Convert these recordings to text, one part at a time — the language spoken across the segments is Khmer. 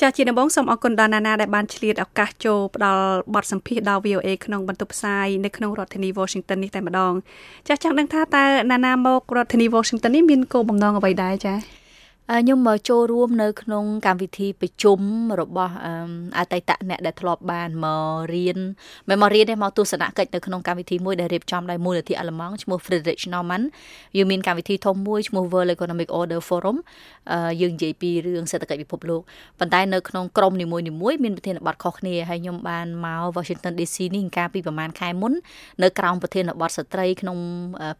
ចាជាដំបូងសូមអរគុណដល់ណានាដែលបានឆ្លៀតឱកាសចូលផ្ដល់បទសម្ភាសន៍ដល់ VOA ក្នុងបន្ទប់ផ្សាយនៅក្នុងរដ្ឋធានី Washington នេះតែម្ដងចាចង់ដឹងថាតើណានាមករដ្ឋធានី Washington នេះមានគោលបំណងអ្វីដែរចា ខ្ញុំមកចូលរួមនៅក្នុងកម្មវិធីប្រជុំរបស់អតីតអ្នកដែលធ្លាប់បានមករៀនមិនមករៀនទេមកទស្សនកិច្ចនៅក្នុងកម្មវិធីមួយដែលរៀបចំដោយមូលនិធិអាល្លឺម៉ង់ឈ្មោះ Friedrich Naumann យើងមានកម្មវិធីធំមួយឈ្មោះ World Economic Order Forum យើងនិយាយពីរឿងសេដ្ឋកិច្ចពិភពលោកប៉ុន្តែនៅក្នុងក្រុមនីមួយៗមានប្រធានបទខុសគ្នាហើយខ្ញុំបានមក Washington DC នេះកាលពីប្រហែលខែមុននៅក្រោមប្រធានបទស្ត្រីក្នុង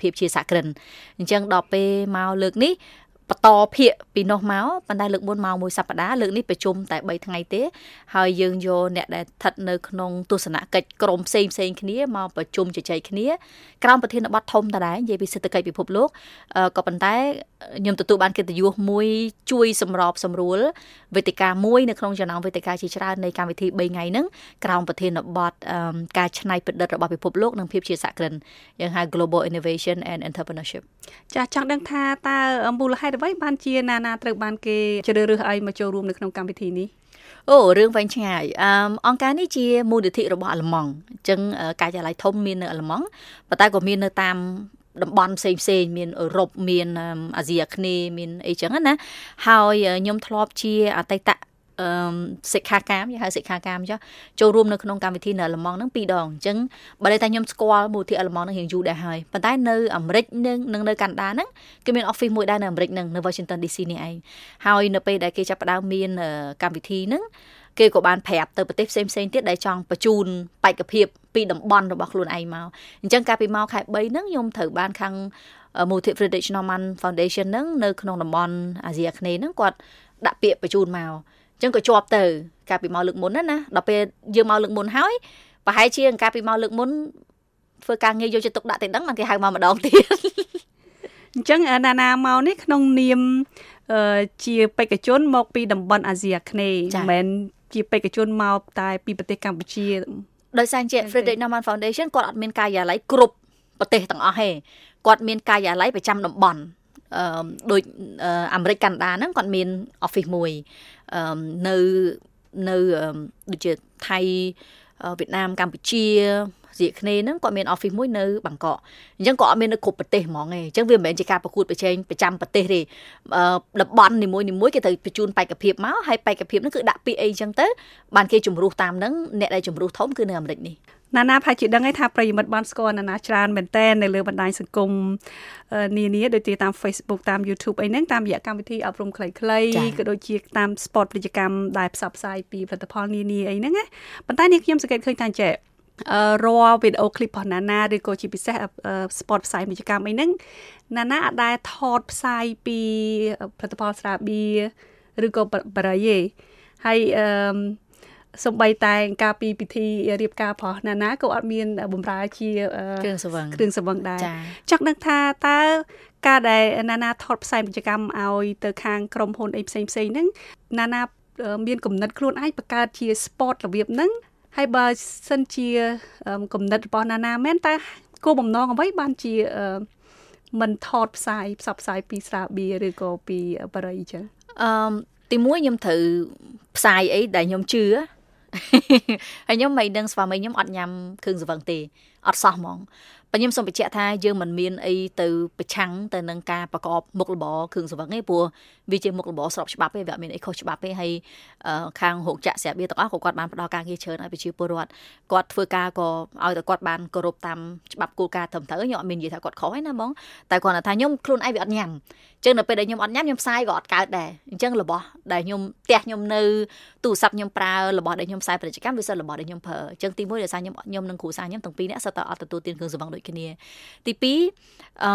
ភាពជាសហគ្រិនអញ្ចឹងដល់ពេលមកលើកនេះ បន្តភាកពីនោះមកប៉ុន្តែលើកមុនមកមួយសប្តាហ៍លើកនេះប្រជុំតែ3ថ្ងៃទេហើយយើងយកអ្នកដែលស្ថិតនៅក្នុងទស្សនកិច្ចក្រុមផ្សេងផ្សេងគ្នាមកប្រជុំជជែកគ្នាក្រោមប្រធានបទធំតដែរនិយាយពីសេដ្ឋកិច្ចពិភពលោកក៏ប៉ុន្តែខ្ញុំទទួលបានកិត្តិយសមួយជួយសម្របសម្រួលវេទិកាមួយនៅក្នុងចំណោមវេទិកាជាច្រើននៃកម្មវិធី3ថ្ងៃហ្នឹងក្រោមប្រធានបទការច្នៃប្រឌិតរបស់ពិភពលោកនិងភាពជាសហគ្រិនយើងហៅ Global Innovation and Entrepreneurship ចាចង់ដឹងថាតើមូលហេតុអ្វីបានជាណានាត្រូវបានគេជ្រើសរើសឲ្យមកចូលរួមនៅក្នុងកម្មវិធីនេះអូរឿងវែងឆ្ងាយអឺអង្គការនេះជាមូលនិធិរបស់អាល្លឺម៉ង់អញ្ចឹងការិយាល័យធំមាននៅអាល្លឺម៉ង់ប៉ុន្តែក៏មាននៅតាមតំបន់ផ្សេងផ្សេងមានអឺរ៉ុបមានអាស៊ីអាគ្នេយ៍មានអីចឹងណាហើយខ្ញុំធ្លាប់ជាអតីត អឺសិក្ខាកាមយើងហៅសិក្ខាកាមចុះចូលរួមនៅក្នុងកម្មវិធីនៅអាល្លឺម៉ង់ហ្នឹងពីរដងអញ្ចឹងបើតែខ្ញុំស្គាល់មូលនិធិអាល្លឺម៉ង់ហ្នឹងរៀងយូរដែរហើយប៉ុន្តែនៅអាមេរិកនិងនៅកាណាដាហ្នឹងគេមាន office មួយដែរនៅអាមេរិកហ្នឹងនៅ Washington DC នេះឯងហើយនៅពេលដែលគេចាប់ផ្ដើមមានកម្មវិធីហ្នឹងគេក៏បានប្រាប់ទៅប្រទេសផ្សេងផ្សេងទៀតដែលចង់បញ្ជូនបេក្ខភាពពីតំបន់របស់ខ្លួនឯងមកអញ្ចឹងកាលពីមកខែ3ហ្នឹងខ្ញុំត្រូវបានខាងមូលនិធិ Friedrich Naumann Foundation ហ្នឹងនៅក្នុងតំបន់អាស៊ីអាគ្នេយ៍ហ្នឹងគាត់ដាក់ពាក្យបញ្ជូនមកអញ្ចឹងក៏ជាប់ទៅ កាលពីមកលើកមុនណាណាដល់ពេលយើងមកលើកមុនហើយប្រហែលជាកាលពីមកលើកមុនធ្វើការងារយកចិត្តទុកដាក់តែដឹងបានគេហៅមកម្ដងទៀតអញ្ចឹងណាណាមកនេះក្នុងនាមជាបេក្ខជនមកពីតំបន់អាស៊ីអាគ្នេយ៍មិនមែនជាបេក្ខជនមកតែពីប្រទេសកម្ពុជាដោយសារជា Frederick Naumann Foundation គាត់អត់មានការិយាល័យគ្រប់ប្រទេសទាំងអស់ទេគាត់មានការិយាល័យប្រចាំតំបន់អឺ ដូចអាមេរិកកាណាដាហ្នឹងគាត់មាន office មួយអឺនៅនៅដូចជាថៃវៀតណាមកម្ពុជាស្រីគ្នាហ្នឹងគាត់មាន office មួយនៅបាងកកអញ្ចឹងគាត់អត់មាននៅគ្រប់ប្រទេសហ្មងឯងអញ្ចឹងវាមិនមែនជាការប្រកួតប្រជែងប្រចាំប្រទេសទេតំបន់នីមួយនីមួយគេត្រូវបញ្ជូនបេក្ខភាពមកហើយបេក្ខភាពហ្នឹងគឺដាក់ពាក្យអីអញ្ចឹងទៅបានគេជំរុះតាមហ្នឹងអ្នកដែលជំរុះធំគឺនៅអាមេរិកនេះ ណានាផាជាដឹងឯថាប្រិយមិត្តបានស្គាល់ណានាច្រើនមែនតើនៅលើបណ្ដាញសង្គមនានាដូចជាតាម Facebook តាម YouTube អីហ្នឹងតាមរយៈកម្មវិធីអប់រំខ្លីៗក៏ដូចជាតាម sport ពាណិជ្ជកម្មដែលផ្សព្វផ្សាយពីផលិតផលនានាអីហ្នឹងណាប៉ុន្តែនេះខ្ញុំសង្កេតឃើញថាចេះរាល់វីដេអូឃ្លីបរបស់ណានាឬក៏ជាពិសេស sport ផ្សាយពាណិជ្ជកម្មអីហ្នឹងណានាអាចដែលថតផ្សាយពីផលិតផលស្រាបៀរឬក៏បរិយាហើយអឺ សំបីតែការពីពិធីរៀបការប្រោះណានាក៏អត់មានបំរើជាគ្រឿងសង្វឹងគ្រឿងសង្វឹងដែរចង់ដឹងថាតើការដែលណានាថតផ្សាយពាណិជ្ជកម្មឲ្យទៅខាងក្រុមហ៊ុនអីផ្សេងផ្សេងហ្នឹងណានាមានគំនិតខ្លួនឯងបង្កើតជា sport របៀបហ្នឹងហើយបើសិនជាគំនិតរបស់ណានាមែនតើគោលបំណងអ្វីបានជាមិនថតផ្សាយផ្សព្វផ្សាយពីស្រាបៀរឬក៏ពីបរិយចឹងអឺទីមួយខ្ញុំត្រូវផ្សាយអីដែលខ្ញុំជឿ ហើយខ្ញុំមិនដឹងស្វាមីខ្ញុំអត់ញ៉ាំគ្រឿងសង្វឹងទេអត់សោះហ្មង បើខ្ញុំសូមបញ្ជាក់ថាយើងមិនមានអីទៅប្រឆាំងទៅនឹងការប្រកបមុខរបរគ្រឿងសង្វឹងទេព្រោះវាជាមុខរបរស្របច្បាប់ទេវាអត់មានអីខុសច្បាប់ទេហើយខាងរោងចក្រស្រាបៀរទាំងអស់ក៏គាត់បានផ្ដល់ការងារច្រើនឲ្យប្រជាពលរដ្ឋគាត់ធ្វើការក៏ឲ្យតែគាត់បានគោរពតាមច្បាប់គោលការណ៍ត្រឹមត្រូវខ្ញុំអត់មាននិយាយថាគាត់ខុសទេណាបងតែគាត់ថាខ្ញុំខ្លួនឯងវាអត់ញ៉ាំចឹងនៅពេលដែលខ្ញុំអត់ញ៉ាំខ្ញុំផ្សាយក៏អត់កើតដែរអញ្ចឹងរបស់ដែលខ្ញុំផ្ទះខ្ញុំនៅទូរស័ព្ទខ្ញុំប្រើរបស់ដែលខ្ញុំផ្សាយពាណិជ្ជកម្មវាសិនរបស់ដែលខ្ញុំប្រើអញ្ចឹងទីមួយដោយសារខ្ញុំខ្ញុំនិងគ្រូសាខ្ញុំទាំងពីរនាក់សិតតែអត់ទទួលទានគ្រឿងសង្វឹងដូចគ្នា ទី2អឺ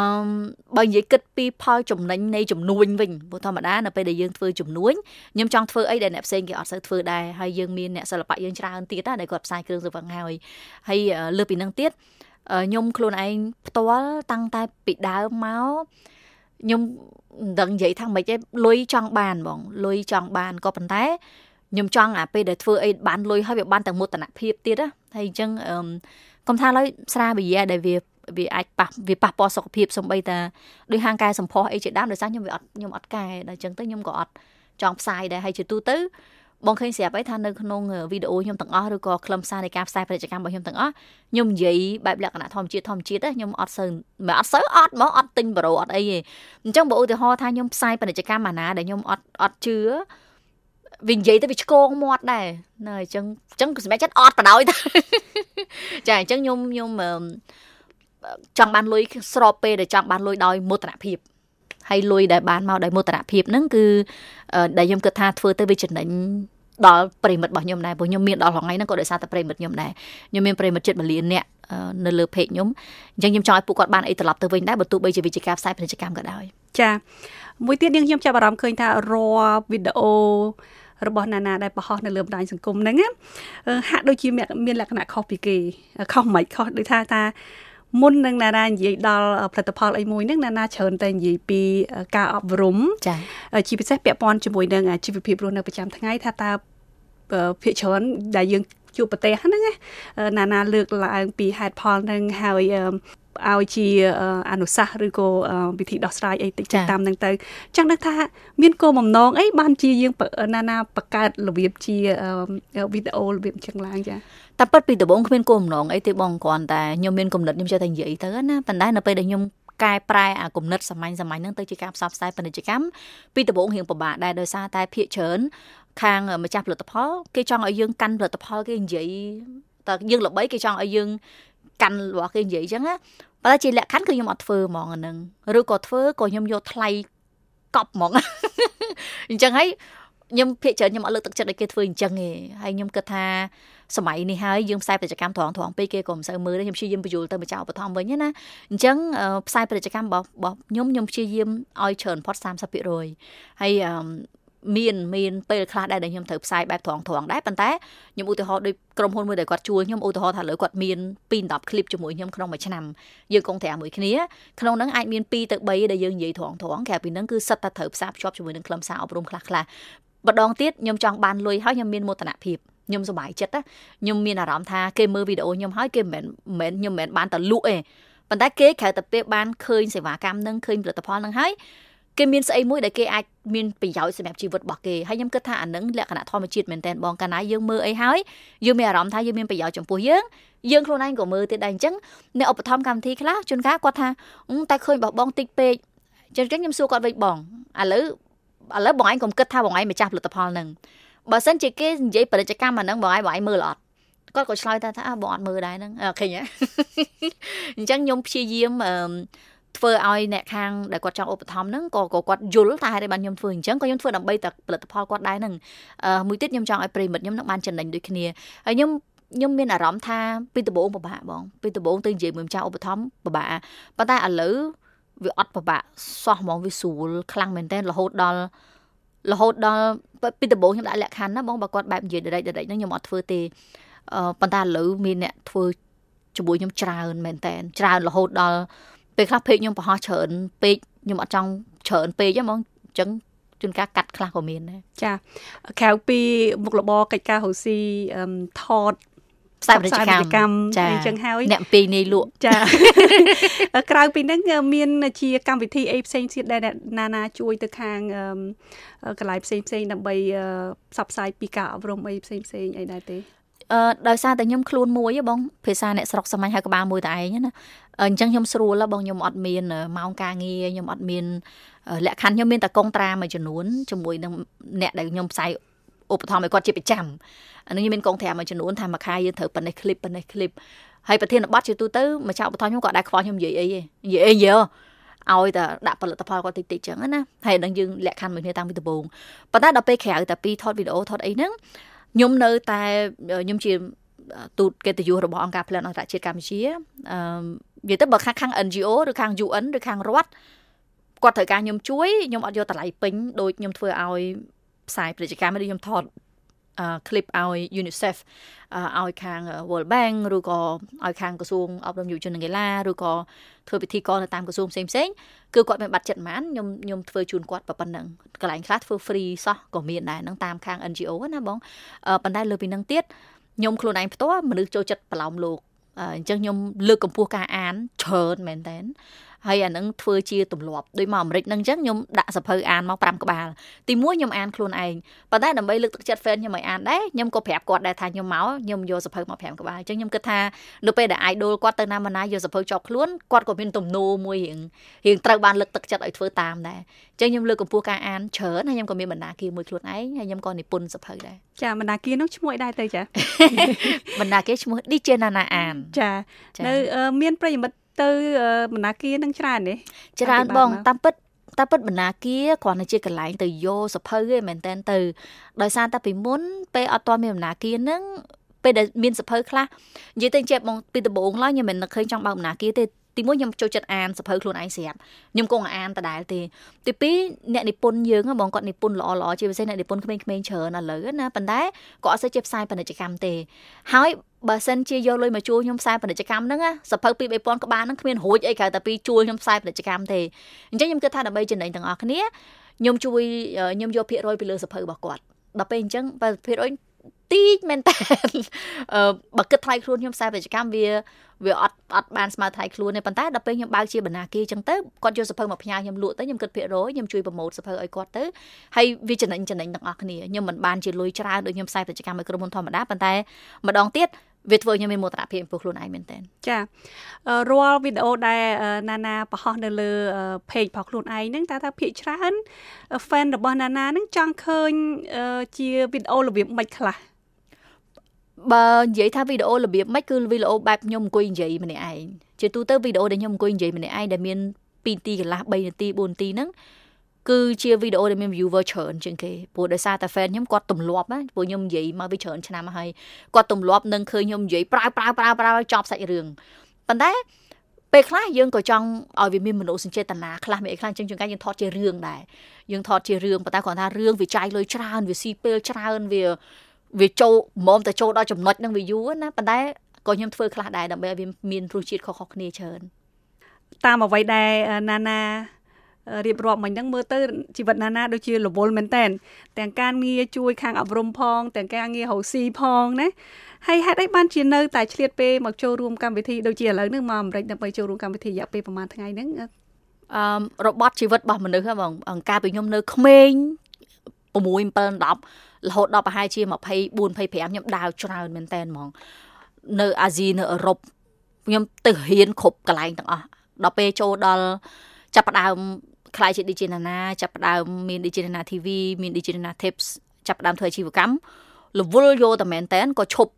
បើនិយាយគិតពីផលចំណេញនៃចំនួនវិញព្រោះធម្មតានៅពេលដែលយើងធ្វើចំនួនខ្ញុំចង់ធ្វើអីដែលអ្នកផ្សេងគេអត់សូវធ្វើដែរហើយយើងមានអ្នកសិល្បៈយើងច្រើនទៀតណាដែលគាត់ផ្សាយគ្រឿងសង្វឹងហើយហើយលើពីនឹងទៀតខ្ញុំខ្លួនឯងផ្ទាល់តាំងតែពីដើមមកខ្ញុំមិនដឹងនិយាយថាម៉េចទេលុយចង់បានបងលុយចង់បានក៏ប៉ុន្តែខ្ញុំចង់អាពេលដែលធ្វើអីបានលុយហើយវាបានតែមោទនភាពទៀតណាហើយអញ្ចឹងអឺ កុំថាឡើយស្រាវិយាដែលវាវាអាចប៉ះវាប៉ះពាល់សុខភាពសំបីតាដោយហាងកែសម្ផស្សអីជាដើមដោយសារខ្ញុំវាអត់ខ្ញុំអត់កែដល់អញ្ចឹងទៅខ្ញុំក៏អត់ចង់ផ្សាយដែរហើយជាទូទៅបងឃើញស្រាប់ហើយថានៅក្នុងវីដេអូខ្ញុំទាំងអស់ឬក៏ខ្លឹមសារនៃការផ្សាយពាណិជ្ជកម្មរបស់ខ្ញុំទាំងអស់ខ្ញុំនិយាយបែបលក្ខណៈធម្មជាតិធម្មជាតិខ្ញុំអត់សូវមិនអត់សូវអត់មកអត់ទិញប្រូអត់អីទេអញ្ចឹងបើឧទាហរណ៍ថាខ្ញុំផ្សាយពាណិជ្ជកម្មអាណាដែលខ្ញុំអត់អត់ជឿ វិញនិយាយទៅវាឆ្កងមាត់ដែរណាអញ្ចឹងអញ្ចឹងសម្រាប់ចិត្តអត់បដ ாய் ទៅចាអញ្ចឹងខ្ញុំខ្ញុំចង់បានលុយស្របពេលដែលចង់បានលុយដោយមោទនភាពហើយលុយដែលបានមកដោយមោទនភាពហ្នឹងគឺដែលខ្ញុំគិតថាធ្វើទៅវាចំណេញដល់ប្រិមិត្តរបស់ខ្ញុំដែរព្រោះខ្ញុំមានដល់ថ្ងៃហ្នឹងក៏ដោយសារតែប្រិមិត្តខ្ញុំដែរខ្ញុំមានប្រិមិត្តជិត1លានអ្នកនៅលើ page ខ្ញុំអញ្ចឹងខ្ញុំចង់ឲ្យពួកគាត់បានអីត្រឡប់ទៅវិញដែរបើទោះបីជាវិជ្ជាការផ្សាយពាណិជ្ជកម្មក៏ដោយចាមួយទៀតនាងខ្ញុំចាប់អារម្មណ៍ឃើញថារាល់វីដេអូ របស់ណានាដែលបង្ហោះនៅលើបណ្ដាញសង្គមហ្នឹងហាក់ដូចជាមានលក្ខណៈខុសពីគេខុសមិនខុសដូចថាថាមុននឹងណានានិយាយដល់ផលិតផលអីមួយហ្នឹងណានាច្រើនតែនិយាយពីការអប់រំចា៎ជាពិសេសពាក់ព័ន្ធជាមួយនឹងជីវភាពរស់នៅប្រចាំថ្ងៃថាតើភាគច្រើនដែលយើង ជួបប្រទេសហ្នឹងណាណាលើកឡើងពីហេតុផលហ្នឹងហើយឲ្យជាអនុសាសន៍ឬក៏វិធីដោះស្រាយអីតិចតាមហ្នឹងទៅចឹងដឹងថា មានគោលបំណងអីបានជាយើងណានាបង្កើតរបៀបជាវីដេអូរបៀបចឹងឡើងចាតែពិតពីដំបូងគ្មានគោលបំណងអីទេបងគ្រាន់តែខ្ញុំមានគំនិតខ្ញុំចេះតែនិយាយទៅណាប៉ុន្តែនៅពេលដែលខ្ញុំ កែប្រែអាគំនិតសម័យសម័យហ្នឹងទៅជាការផ្សព្វផ្សាយពាណិជ្ជកម្មពីដំបូងរៀងពិបាកដែរដោយសារតែភាគច្រើនខាងម្ចាស់ផលិតផលគេចង់ឲ្យយើងកាន់ផលិតផលគេនិយាយតើយើងល្បីគេចង់ឲ្យយើងកាន់របស់គេនិយាយអញ្ចឹងណាប៉ុន្តែជាលក្ខខណ្ឌគឺខ្ញុំអត់ធ្វើហ្មងអាហ្នឹងឬក៏ធ្វើក៏ខ្ញុំយកថ្លៃកប់ហ្មងអញ្ចឹងហើយ ខ្ញុំភាកច្រើនខ្ញុំអត់លើកទឹកចិត្តឲ្យគេធ្វើអញ្ចឹងទេហើយខ្ញុំគិតថាសម័យនេះហើយយើងផ្សាយពាណិជ្ជកម្មត្រង់ត្រង់ពេកគេក៏មិនសូវមើលទេខ្ញុំព្យាយាមបញ្យល់ទៅម្ចាស់ឧបត្ថម្ភវិញណាអញ្ចឹងផ្សាយពាណិជ្ជកម្មរបស់ខ្ញុំខ្ញុំព្យាយាមឲ្យច្រើនផុត30%ហើយមានមានពេលខ្លះដែរដែលខ្ញុំត្រូវផ្សាយបែបត្រង់ត្រង់ដែរប៉ុន្តែខ្ញុំឧទាហរណ៍ដូចក្រុមហ៊ុនមួយដែលគាត់ជួលខ្ញុំឧទាហរណ៍ថាលើគាត់មាន2 10 clip ជាមួយខ្ញុំក្នុងមួយឆ្នាំយើងកងត្រាមួយគ្នាក្នុងហ្នឹងអាចមាន2ទៅ3ដែលយើងនិយាយត្រង់ត្រង់ក្រៅពីហ្នឹងគឺសិតតែត្រូវផ្សារភ្ជាប់ជាមួយនឹងខ្លឹមសារអប់រំខ្លះខ្លះ ម្ដងទៀតខ្ញុំចង់បានលុយហើយខ្ញុំមានមោទនភាពខ្ញុំសប្បាយចិត្តណាខ្ញុំមានអារម្មណ៍ថាគេមើលវីដេអូខ្ញុំហើយគេមិនមែនខ្ញុំមិនមែនបានតែលក់ទេប៉ុន្តែគេក្រៅតែពេលបានឃើញសេវាកម្មនឹងឃើញផលិតផលនឹងហើយគេមានស្អីមួយដែលគេអាចមានប្រយោជន៍សម្រាប់ជីវិតរបស់គេហើយខ្ញុំគិតថាអានឹងលក្ខណៈធម្មជាតិមែនតើបងកាលណាយើងមើលអីហើយយើងមានអារម្មណ៍ថាយើងមានប្រយោជន៍ចំពោះយើងយើងខ្លួនឯងក៏មើលទៀតដែរអញ្ចឹងអ្នកឧបត្ថម្ភកម្មវិធីខ្លះជួនកាលគាត់ថាតែឃើញបោះបងតិចពេកចឹងខ្ញុំសួរគាត់វិញបងឥឡូវ ឥឡូវបងឯងកុំគិតថាបងឯងម្ចាស់ផលិតផលហ្នឹងបើសិនជាគេនិយាយពាណិជ្ជកម្មអាហ្នឹងបងឯងបងឯងមើលអត់គាត់ក៏ឆ្លើយថាថាបងអត់មើលដែរហ្នឹងឃើញហ៎អញ្ចឹងខ្ញុំព្យាយាមធ្វើឲ្យអ្នកខាងដែលគាត់ចង់ឧបត្ថម្ភហ្នឹងក៏ក៏គាត់យល់ថាហេតុអីបានខ្ញុំធ្វើអញ្ចឹងក៏ខ្ញុំធ្វើដើម្បីតែផលិតផលគាត់ដែរហ្នឹងអឺមួយទៀតខ្ញុំចង់ឲ្យប្រិមិត្តខ្ញុំនឹងបានចំណេញដូចគ្នាហើយខ្ញុំខ្ញុំមានអារម្មណ៍ថាពីដំបូងពិបាកបងពីដំបូងទៅនិយាយមួយម្ចាស់ឧបត្ថម្ភពិបាកប៉ុន្តែឥឡូវ វាអត់ពិបាកសោះហ្មងវាស្រួលខ្លាំងមែនតើរហូតដល់រហូតដល់ពីដំបូងខ្ញុំដាក់លក្ខខណ្ឌណាបងបើគាត់បែបនិយាយដេកដេកហ្នឹងខ្ញុំអត់ធ្វើទេអឺប៉ុន្តែឥឡូវមានអ្នកធ្វើជាមួយខ្ញុំច្រើនមែនតើច្រើនរហូតដល់ពេលខ្លះពេកខ្ញុំបង្ហោះច្រើនពេកខ្ញុំអត់ចង់ច្រើនពេកហ្មងអញ្ចឹងជួនកាលកាត់ខ្លះក៏មានដែរចាក្រៅពីមុខរបរកិច្ចការរស់ស៊ីថត ផ្សាយពាណិជ្ជកម្មចាអញ្ចឹងហើយអ្នកពីនេះលក់ចាក្រៅពីហ្នឹងមានជាកម្មវិធីអីផ្សេងទៀតដែលណានាជួយទៅខាងកន្លែងផ្សេងផ្សេងដើម្បីផ្សព្វផ្សាយពីការអប់រំអីផ្សេងផ្សេងអីដែរទេអឺដោយសារតែខ្ញុំខ្លួនមួយបងភាសាអ្នកស្រុកសម័យហើយក្បាលមួយតែឯងណាអញ្ចឹងខ្ញុំស្រួលបងខ្ញុំអត់មានម៉ោងការងារខ្ញុំអត់មានលក្ខខណ្ឌខ្ញុំមានតែកងត្រាមួយចំនួនជាមួយនឹងអ្នកដែលខ្ញុំផ្សាយ ឧបត្ថម្ភឲ្យគាត់ជាប្រចាំអានឹងមានកងត្រាមមួយចំនួនថាមួយខែយើងត្រូវប៉ុណ្ណេះឃ្លីបប៉ុណ្ណេះឃ្លីបហើយប្រធានបទជាទូទៅម្ចាស់ឧបត្ថម្ភខ្ញុំក៏ដែរខ្វល់ខ្ញុំនិយាយអីនិយាយអីយើឲ្យតែដាក់ផលិតផលគាត់តិចតិចចឹងណាហើយនឹងយើងលក្ខខណ្ឌមួយគ្នាតាំងពីដំបូងប៉ុន្តែដល់ពេលក្រៅតែពីថតវីដេអូថតអីហ្នឹងខ្ញុំនៅតែខ្ញុំជាទូតកិត្តិយសរបស់អង្គការផ្លិតអន្តរជាតិកម្ពុជាអឺនិយាយទៅបើខាងខាង NGO ឬខាង UN ឬខាងរដ្ឋគាត់ត្រូវការខ្ញុំជួយខ្ញុំអត់យកតម្លៃពេញដូចខ្ញុំធ្វើឲ្យ ផ្សាយពាណិជ្ជកម្មនេះខ្ញុំថត clip ឲ្យ UNICEF ឲ្យខាង World Bank ឬក៏ឲ្យខាងក្រសួងអប់រំយុវជននិងកីឡាឬក៏ធ្វើពិធីករនៅតាមក្រសួងផ្សេងផ្សេងគឺគាត់មានប័ណ្ណចិត្តម៉ានខ្ញុំខ្ញុំធ្វើជូនគាត់ប៉ុណ្ណឹងកន្លែងខ្លះធ្វើ free សោះក៏មានដែរនឹងតាមខាង NGO ណាបងប៉ុន្តែលើពីនឹងទៀតខ្ញុំខ្លួនឯងផ្ទាល់មនុស្សចូលចិត្តប្រឡំលោកអញ្ចឹងខ្ញុំលើកកម្ពស់ការអានច្រើនមែនតើ ហើយអានឹងធ្វើជាទម្លាប់ដូចមកអាមេរិកហ្នឹងអញ្ចឹងខ្ញុំដាក់សភៅអានមក5ក្បាលទី1ខ្ញុំអានខ្លួនឯងប៉ុន្តែដើម្បីលើកទឹកចិត្ត fan ខ្ញុំឲ្យអានដែរខ្ញុំក៏ប្រាប់គាត់ដែរថាខ្ញុំមកខ្ញុំយកសភៅមក5ក្បាលអញ្ចឹងខ្ញុំគិតថានៅពេលដែល idol គាត់ទៅណាមកណាយកសភៅជាប់ខ្លួនគាត់ក៏មានទំនោរមួយរៀងរៀងត្រូវបានលើកទឹកចិត្តឲ្យធ្វើតាមដែរអញ្ចឹងខ្ញុំលើកកម្ពស់ការអានច្រើនហើយខ្ញុំក៏មានបណ្ដាគារមួយខ្លួនឯងហើយខ្ញុំក៏និពន្ធសភៅដែរចាបណ្ដាគារនោះឈ្មោះអីដែរទៅចាបណ្ដាគារឈ្មោះ DJ Nana អានចានៅមានប្រិយមិត្ត ទៅបណ្ណាគារនឹងច្រើនទេច្រើនបងតាមពិតតែពិតបណ្ណាគារគ្រាន់តែជាកន្លែងទៅយកសភៅឯងមែនតែនទៅដោយសារតែពីមុនពេលអត់ទាន់មានបណ្ណាគារហ្នឹងពេលដែលមានសភៅខ្លះនិយាយទៅជាបងពីដំបូងឡើយខ្ញុំមិនឃើញចង់បើកបណ្ណាគារទេទីមួយខ្ញុំចូលចិត្តអានសភៅខ្លួនឯងស្រាប់ខ្ញុំគង់អានដដែលទេទីពីរអ្នកនិពន្ធយើងបងគាត់និពន្ធល្អល្អជាពិសេសអ្នកនិពន្ធក្មេងៗច្រើនឥឡូវណាប៉ុន្តែគាត់អត់សូវជាផ្សាយពាណិជ្ជកម្មទេហើយ បើសិនជាយកលុយមកជួលខ្ញុំផ្សាយពាណិជ្ជកម្មហ្នឹងសភៅពី3000ក្បាលហ្នឹងគ្មានរួចអីក្រៅតែពីជួលខ្ញុំផ្សាយពាណិជ្ជកម្មទេអញ្ចឹងខ្ញុំគិតថាដើម្បីចំណេញទាំងអស់គ្នាខ្ញុំជួយខ្ញុំយកភាគរយពីលើសភៅរបស់គាត់ដល់ពេលអញ្ចឹងបើភាគរយតិចមែនតើអឺបើគិតថ្លៃខ្លួនខ្ញុំខ្សែពាណិជ្ជកម្មវាវាអត់អត់បានស្មើថ្លៃខ្លួនទេប៉ុន្តែដល់ពេលខ្ញុំបើកជាបណ្ណាគារអញ្ចឹងទៅគាត់យកសភៅមកផ្ញើខ្ញុំលក់ទៅខ្ញុំគិតភាគរយខ្ញុំជួយប្រម៉ូទសភៅឲ្យគាត់ទៅហើយវាចំណេញចំណេញទាំងអស់គ្នាខ្ញុំមិនបានជាលុយច្រើនដូចខ្ញុំខ្សែពាណិជ្ជកម្មឲ្យក្រុមហ៊ុនធម្មតាប៉ុន្តែម្ដងទៀត វាធ្វើខ្ញុំមានមោទនភាពចំពោះខ្លួនឯងមែនតើចារាល់វីដេអូដែលណាណាបង្ហោះនៅលើ page របស់ខ្លួនឯងហ្នឹងតើថាភាគច្រើន fan របស់ណាណាហ្នឹងចង់ឃើញជាវីដេអូរបៀបម៉េចខ្លះបើនិយាយថាវីដេអូរបៀបម៉េចគឺវីដេអូបែបខ្ញុំអង្គុយនិយាយម្នាក់ឯងជាទូទៅវីដេអូដែលខ្ញុំអង្គុយនិយាយម្នាក់ឯងដែលមាន2នាទីកន្លះ3នាទី4នាទីហ្នឹង គឺជាវីដេអូដែលមាន viewer ច្រើនជាងគេព្រោះដោយសារតែ fan ខ្ញុំគាត់ទម្លាប់ណាព្រោះខ្ញុំនិយាយមកវាច្រើនឆ្នាំហើយគាត់ទម្លាប់នឹងឃើញខ្ញុំនិយាយប្រើប្រើប្រើប្រើចប់សាច់រឿងប៉ុន្តែពេលខ្លះយើងក៏ចង់ឲ្យវាមានមនោសញ្ចេតនាខ្លះមានអីខ្លះអញ្ចឹងជួនកាលយើងថតជារឿងដែរយើងថតជារឿងប៉ុន្តែគាត់ថារឿងវាចាយលុយច្រើនវាស៊ីពេលច្រើនវាវាចូលមុំតែចូលដល់ចំណុចហ្នឹងវាយូរណាប៉ុន្តែក៏ខ្ញុំធ្វើខ្លះដែរដើម្បីឲ្យវាមានរសជាតិខុសៗគ្នាច្រើនតាមអ្វីដែលណាណា រៀបរាប់មិញហ្នឹងមើលទៅជីវិតណាណាដូចជារវល់មែនតែនទាំងការងារជួយខាងអប់រំផង ទាំងការងាររកស៊ីផងណាហើយហេតុអីបានជានៅតែឆ្លៀតពេលមកចូលរួមកម្មវិធីដូចជាឥឡូវហ្នឹងមកអាមេរិកដើម្បីចូលរួមកម្មវិធីរយៈពេលប្រហែលថ្ងៃហ្នឹងអឺរបត់ជីវិតរបស់មនុស្សហ្នឹងបងអង្ការពីខ្ញុំនៅក្មេង6 7 10រហូតដល់ប្រហែលជា24 25ខ្ញុំដើរច្រើនមែនតើហ្មង នៅអាស៊ីនៅអឺរ៉ុបខ្ញុំទៅរៀនគ្រប់កន្លែងទាំងអស់ដល់ពេលចូលដល់ចាប់ផ្ដើម ខ្លាយជា DJ Nana ចាប់ផ្ដើមមាន DJ Nana TV មាន DJ Nana Tips ចាប់ផ្ដើមធ្វើអាជីវកម្មរវល់យកតែមែនតើក៏ឈប់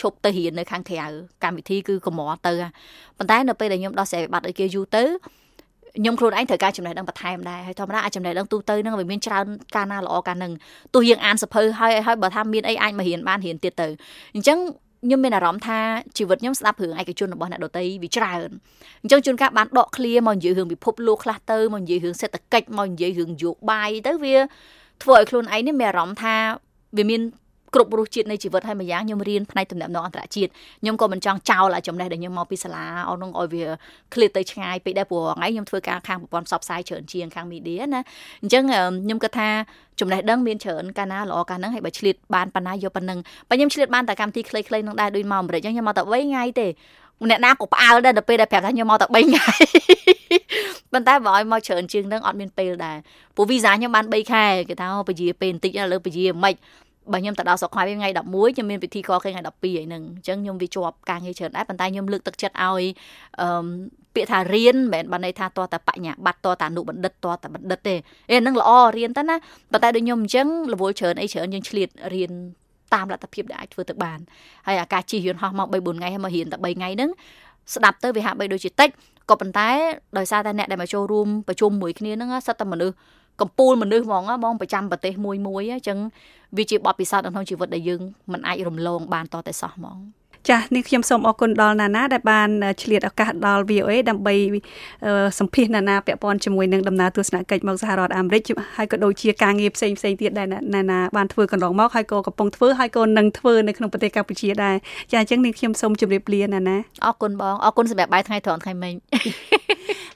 ឈប់ទៅរៀននៅខាងក្រៅកម្មវិធីគឺកម្រទៅប៉ុន្តែនៅពេលដែលខ្ញុំដោះស្រាយបាត់ឲ្យគេយូរទៅខ្ញុំខ្លួនឯងត្រូវការចំណេះដឹងបន្ថែមដែរហើយធម្មតាអាចចំណេះដឹងទូទៅហ្នឹងវាមានច្រើនកាលណាល្អកាលហ្នឹងទោះយើងអានសភៅហើយហើយបើថាមានអីអាចមករៀនបានរៀនទៀតទៅអញ្ចឹង ខ្ញុំមានអារម្មណ៍ថាជីវិតខ្ញុំស្ដាប់រឿងឯកជនរបស់អ្នកដទៃវាច្រើនអញ្ចឹងជួនកាលបានដកឃ្លាមកនិយាយរឿងពិភពលោកខ្លះទៅមកនិយាយរឿងសេដ្ឋកិច្ចមកនិយាយរឿងយោបាយទៅវាធ្វើឲ្យខ្លួនឯងនេះមានអារម្មណ៍ថាវាមាន គ្រប់រសជាតិនៃជីវិតហើយម្យ៉ាងខ្ញុំរៀនផ្នែកទំនាក់ទំនងអន្តរជាតិខ្ញុំក៏មិនចង់ចោលអាចំណេះដែលខ្ញុំមកពីសាលាអស់នោះឲ្យវាឃ្លាតទៅឆ្ងាយពេកដែរព្រោះថ្ងៃខ្ញុំធ្វើការខាងប្រព័ន្ធផ្សព្វផ្សាយច្រើនជាងខាងមីឌាណាអញ្ចឹងខ្ញុំគិតថាចំណេះដឹងមានច្រើនកាលណាល្អកាលហ្នឹងហើយបើឆ្លៀតបានប៉ុណ្ណាយកប៉ុណ្ណឹងបើខ្ញុំឆ្លៀតបានតែកម្មវិធីខ្លីៗនឹងដែរដូចមកអាមេរិកអញ្ចឹងខ្ញុំមកតែ3ថ្ងៃទេអ្នកណាក៏ផ្អើលដែរដល់ពេលដែលប្រាប់ថាខ្ញុំមកតែ3ថ្ងៃប៉ុន្តែបើឲ្យមកច្រើនជាងនឹងអត់មានពេលដែរព្រោះវីសាខ្ញុំបាន3ខែគេថាពជាពេលបន្តិចឥឡូវពជាមិន បើខ្ញុំទៅដល់ស្រុកខ្មែរថ្ងៃ11ខ្ញុំមានពិធីកគេថ្ងៃ12ហើយហ្នឹងអញ្ចឹងខ្ញុំវាជាប់ការងារច្រើនដែរប៉ុន្តែខ្ញុំលើកទឹកចិត្តឲ្យអឺពាក្យថារៀនមិនមែនបានន័យថាតតែបញ្ញាបត្រតតែអនុបណ្ឌិតតតែបណ្ឌិតទេអេហ្នឹងល្អរៀនទៅណាប៉ុន្តែដូចខ្ញុំអញ្ចឹងរវល់ច្រើនអីច្រើនយើងឆ្លៀតរៀនតាមលទ្ធភាពដែលអាចធ្វើទៅបានហើយអាការជិះយន្តហោះមក3 4ថ្ងៃហើយមករៀនតែ3ថ្ងៃហ្នឹងស្ដាប់ទៅវាហាក់បីដូចជាតិចក៏ប៉ុន្តែដោយសារតែអ្នកដែលមកចូលរួមប្រជុំមួយគ្នាហ្នឹងសិតតែមនុស្ស កំពូលមនុស្សហ្មងហ្មងប្រចាំប្រទេសមួយមួយអញ្ចឹងវាជាបទពិសោធន៍ក្នុងជីវិតដែលយើងមិនអាចរំលងបានតតែសោះហ្មងចាស់នេះខ្ញុំសូមអរគុណដល់ណាណាដែលបានឆ្លៀតឱកាសដល់ VOA ដើម្បីសម្ភាសណាណាពាក់ព័ន្ធជាមួយនឹងដំណើរទស្សនកិច្ចមកសហរដ្ឋអាមេរិកហើយក៏ដូចជាការងារផ្សេងផ្សេងទៀតដែលណាណាបានធ្វើកន្លងមកហើយក៏កំពុងធ្វើហើយក៏នឹងធ្វើនៅក្នុងប្រទេសកម្ពុជាដែរចាអញ្ចឹងនេះខ្ញុំសូមជម្រាបលាណាណាអរគុណបងអរគុណសម្រាប់បាយថ្ងៃត្រង់ថ្ងៃមិញ